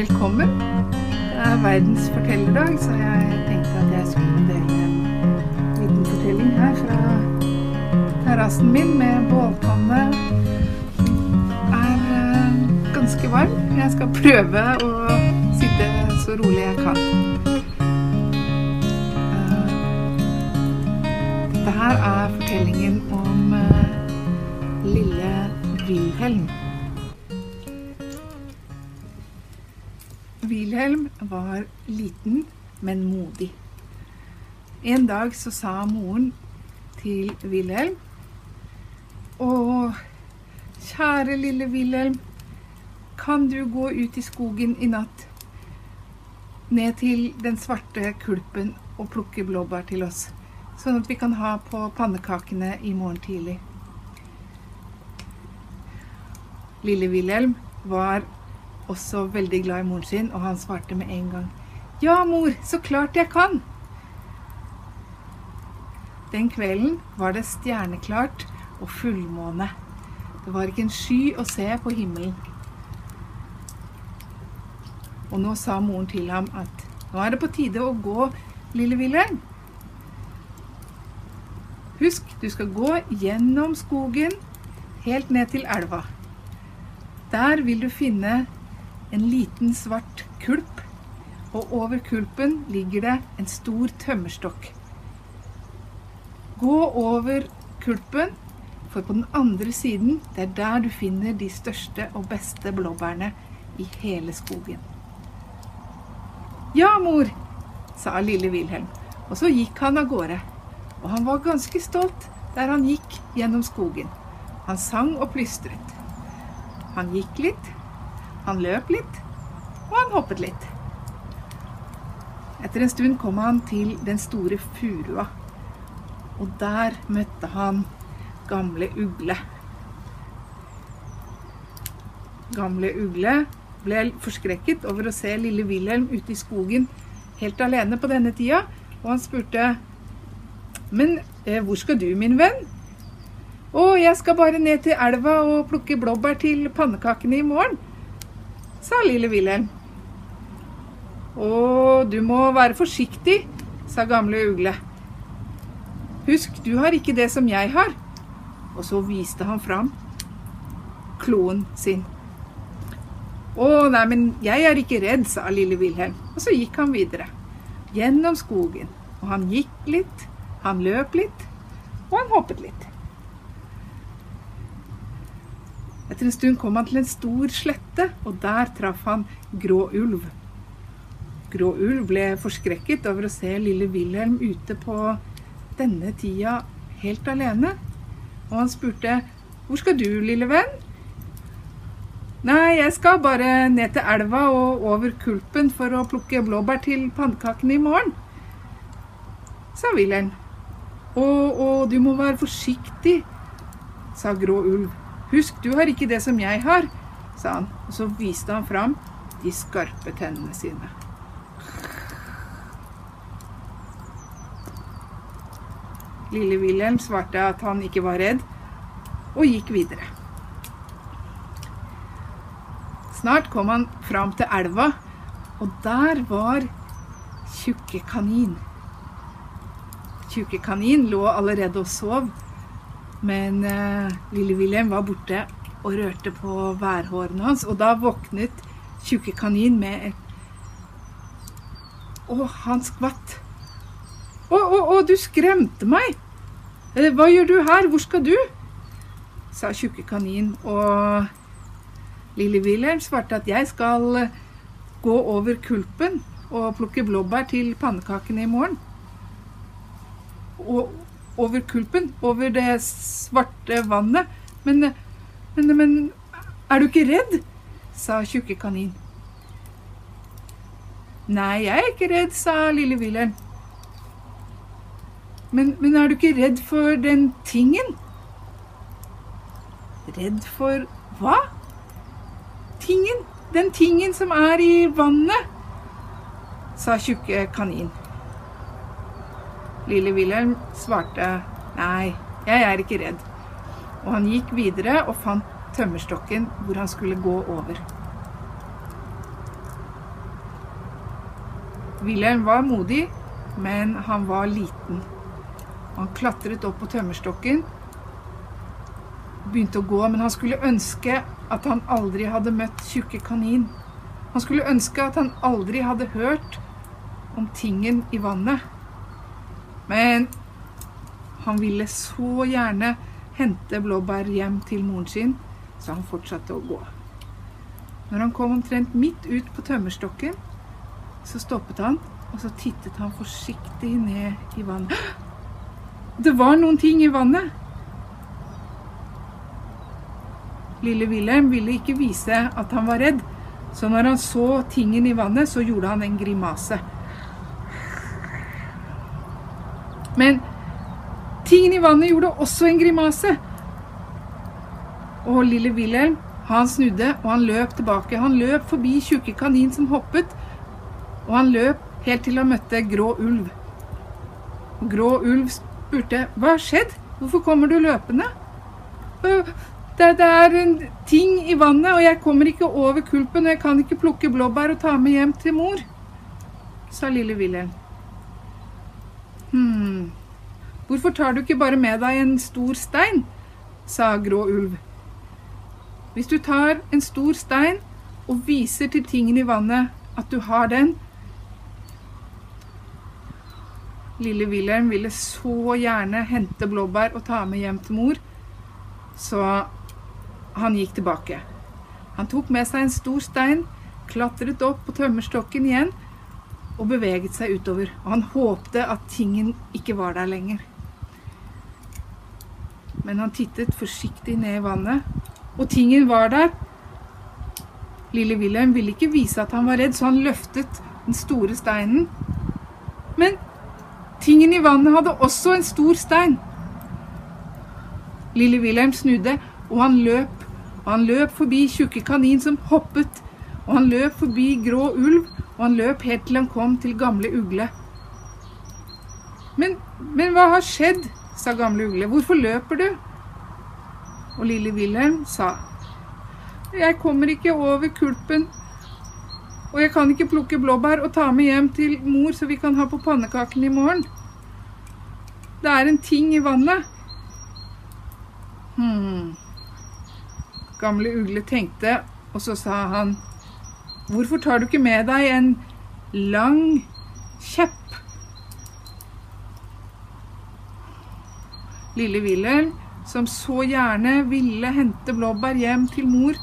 Velkommen. Det er verdens fortellerdag, så jeg tenkte at jeg skulle dele en liten fortelling her fra terrassen min med bålpanne. Det er eh, ganske varm. Jeg skal prøve å sitte så rolig jeg kan. Eh, Dette her er fortellingen om eh, lille Wilhelm. Wilhelm var liten, men modig. En dag så sa moren til Wilhelm Å, kjære lille Wilhelm, kan du gå ut i skogen i natt? Ned til den svarte kulpen og plukke blåbær til oss, sånn at vi kan ha på pannekakene i morgen tidlig. Lille Wilhelm var også veldig glad i moren sin, og han svarte med en gang. Ja, mor, så klart jeg kan. Den kvelden var det stjerneklart og fullmåne. Det var ikke en sky å se på himmelen. Og nå sa moren til ham at nå er det på tide å gå, lille Wilhelm. Husk, du skal gå gjennom skogen helt ned til elva. Der vil du finne en liten svart kulp, og over kulpen ligger det en stor tømmerstokk. Gå over kulpen, for på den andre siden, det er der du finner de største og beste blåbærene i hele skogen. Ja, mor, sa lille Wilhelm, og så gikk han av gårde. Og han var ganske stolt der han gikk gjennom skogen. Han sang og plystret. Han gikk litt, han løp litt, og han hoppet litt. Etter en stund kom han til den store furua, og der møtte han gamle Ugle. Gamle Ugle ble forskrekket over å se lille Wilhelm ute i skogen helt alene på denne tida, og han spurte Men eh, hvor skal du, min venn? Å, jeg skal bare ned til elva og plukke blåbær til pannekakene i morgen sa lille Wilhelm. Å, du må være forsiktig, sa gamle Ugle. Husk, du har ikke det som jeg har. Og så viste han fram kloen sin. Å, nei, men jeg er ikke redd, sa lille Wilhelm. Og så gikk han videre. Gjennom skogen. Og han gikk litt, han løp litt, og han hoppet litt. Etter en stund kom han til en stor slette, og der traff han Grå ulv. Grå ulv ble forskrekket over å se lille Wilhelm ute på denne tida helt alene, og han spurte Hvor skal du, lille venn? Nei, jeg skal bare ned til elva og over kulpen for å plukke blåbær til pannekakene i morgen, sa Wilhelm. Å, å, du må være forsiktig, sa Grå ulv. Husk, du har ikke det som jeg har, sa han, og så viste han fram de skarpe tennene sine. Lille Wilhelm svarte at han ikke var redd, og gikk videre. Snart kom han fram til elva, og der var Tjukke kanin. Tjukke kanin lå allerede og sov, men uh, lille Wilhelm var borte og rørte på værhårene hans, og da våknet Tjukke kanin med et Å, han skvatt. Å, å, å, du skremte meg! Eh, hva gjør du her? Hvor skal du? sa Tjukke kanin, og lille Wilhelm svarte at jeg skal gå over kulpen og plukke blåbær til pannekakene i morgen. Og over kulpen, over det svarte vannet. Men, men, men er du ikke redd? sa Tjukke kanin. Nei, jeg er ikke redd, sa lille Wilhelm. Men, men er du ikke redd for den tingen? Redd for hva? Tingen. Den tingen som er i vannet, sa Tjukke kanin. Lille Wilhelm svarte nei, jeg er ikke redd. Og han gikk videre og fant tømmerstokken hvor han skulle gå over. Wilhelm var modig, men han var liten. Han klatret opp på tømmerstokken, begynte å gå, men han skulle ønske at han aldri hadde møtt Tjukke kanin. Han skulle ønske at han aldri hadde hørt om tingen i vannet. Men han ville så gjerne hente blåbær hjem til moren sin, så han fortsatte å gå. Når han kom omtrent midt ut på tømmerstokken, så stoppet han, og så tittet han forsiktig ned i vannet. Det var noen ting i vannet! Lille Wilhelm ville ikke vise at han var redd, så når han så tingen i vannet, så gjorde han en grimase. Men tingen i vannet gjorde også en grimase. Og lille Wilhelm, han snudde, og han løp tilbake. Han løp forbi tjukke kanin som hoppet, og han løp helt til han møtte Grå ulv. Og Grå ulv spurte, hva har skjedd? Hvorfor kommer du løpende? «Øh, Det, det er en ting i vannet, og jeg kommer ikke over kulpen, og jeg kan ikke plukke blåbær og ta med hjem til mor, sa lille Wilhelm. Hm, hvorfor tar du ikke bare med deg en stor stein, sa Grå ulv. Hvis du tar en stor stein og viser til tingen i vannet at du har den, Lille Wilhelm ville så gjerne hente blåbær og ta med hjem til mor, så han gikk tilbake. Han tok med seg en stor stein, klatret opp på tømmerstokken igjen og beveget seg utover. Og han håpte at tingen ikke var der lenger. Men han tittet forsiktig ned i vannet, og tingen var der. Lille Wilhelm ville ikke vise at han var redd, så han løftet den store steinen. Men Tingen i vannet hadde også en stor stein. Lille Wilhelm snudde, og han løp. Og han løp forbi Tjukke kanin som hoppet, og han løp forbi Grå ulv, og han løp helt til han kom til Gamle ugle. Men, men hva har skjedd? sa Gamle ugle. Hvorfor løper du? Og lille Wilhelm sa, jeg kommer ikke over kulpen, og jeg kan ikke plukke blåbær og ta med hjem til mor så vi kan ha på pannekaken i morgen. Det er en ting i vannet. Hmm. Gamle Ugle tenkte, og så sa han, hvorfor tar du ikke med deg en lang kjepp? Lille Wilhelm, som så gjerne ville hente blåbær hjem til mor,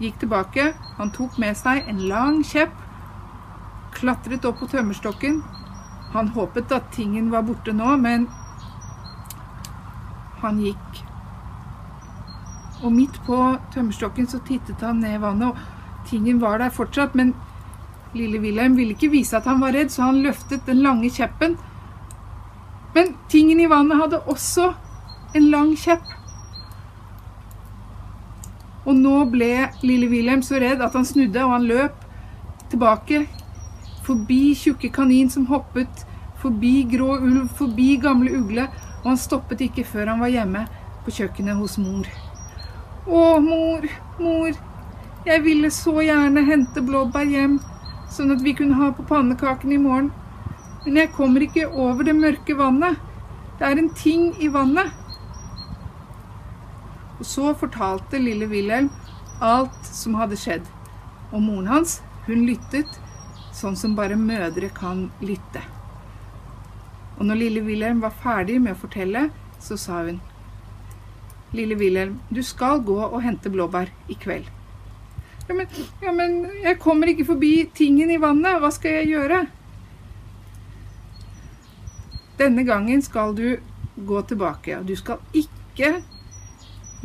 gikk tilbake. Han tok med seg en lang kjepp, klatret opp på tømmerstokken. Han håpet at tingen var borte nå, men han gikk. Og midt på tømmerstokken så tittet han ned i vannet, og tingen var der fortsatt, men lille Wilhelm ville ikke vise at han var redd, så han løftet den lange kjeppen. Men tingen i vannet hadde også en lang kjepp. Og nå ble lille Wilhelm så redd at han snudde, og han løp tilbake. Forbi tjukke kanin som hoppet, forbi grå ulv, forbi gamle ugle, og han stoppet ikke før han var hjemme på kjøkkenet hos mor. Å, mor, mor, jeg ville så gjerne hente blåbær hjem, sånn at vi kunne ha på pannekaken i morgen. Men jeg kommer ikke over det mørke vannet. Det er en ting i vannet. Og så fortalte lille Wilhelm alt som hadde skjedd. Og moren hans, hun lyttet sånn som bare mødre kan lytte. Og når lille Wilhelm var ferdig med å fortelle, så sa hun Lille Wilhelm, du skal gå og hente blåbær i kveld. Ja men, ja, men jeg kommer ikke forbi tingen i vannet. Hva skal jeg gjøre? Denne gangen skal du gå tilbake, du skal ikke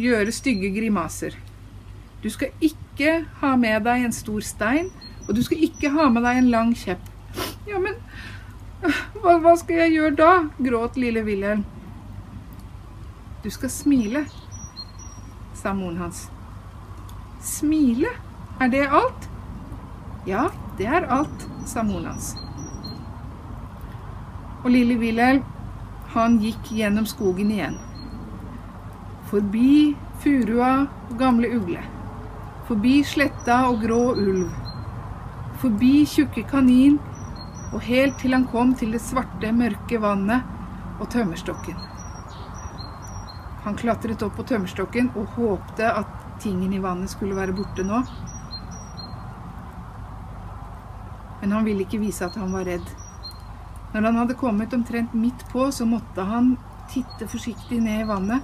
gjøre stygge grimaser. Du skal ikke ha med deg en stor stein, og du skal ikke ha med deg en lang kjepp. Ja, men hva, hva skal jeg gjøre da? gråt lille Wilhelm. Du skal smile, sa moren hans. Smile? Er det alt? Ja, det er alt, sa moren hans. Og lille Wilhelm, han gikk gjennom skogen igjen. Forbi furua og gamle ugle. Forbi sletta og grå ulv. forbi tjukke kanin og helt til han kom til det svarte, mørke vannet og tømmerstokken. Han klatret opp på tømmerstokken og håpte at tingen i vannet skulle være borte nå. Men han ville ikke vise at han var redd. Når han hadde kommet omtrent midt på, så måtte han titte forsiktig ned i vannet.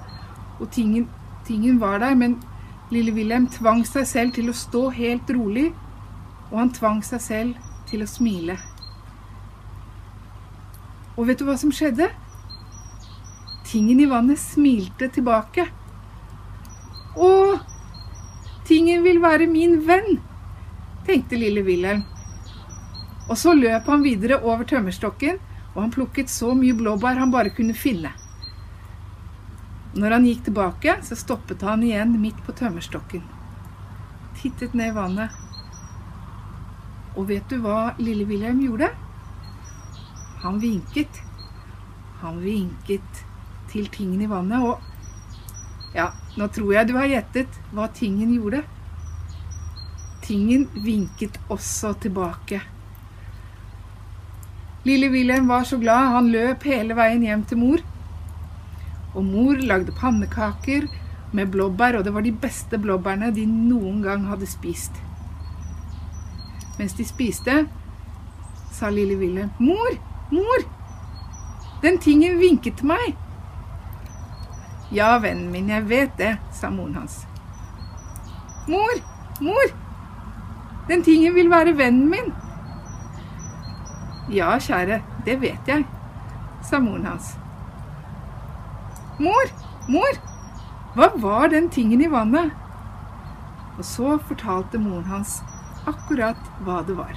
Og tingen, tingen var der, men lille Wilhelm tvang seg selv til å stå helt rolig, og han tvang seg selv til å smile. Og vet du hva som skjedde? Tingen i vannet smilte tilbake. Å, tingen vil være min venn, tenkte lille Wilhelm. Og så løp han videre over tømmerstokken, og han plukket så mye blåbær han bare kunne finne. Når han gikk tilbake, så stoppet han igjen midt på tømmerstokken. Tittet ned i vannet. Og vet du hva lille Wilhelm gjorde? Han vinket. Han vinket til tingen i vannet, og ja, nå tror jeg du har gjettet hva tingen gjorde. Tingen vinket også tilbake. Lille Wilhelm var så glad, han løp hele veien hjem til mor. Og mor lagde pannekaker med blåbær, og det var de beste blåbærene de noen gang hadde spist. Mens de spiste, sa lille Wilhelm, 'Mor, mor, den tingen vinket til meg.' 'Ja, vennen min, jeg vet det', sa moren hans. 'Mor, mor, den tingen vil være vennen min.' Ja, kjære, det vet jeg, sa moren hans. Mor, mor, hva var den tingen i vannet? Og så fortalte moren hans akkurat hva det var.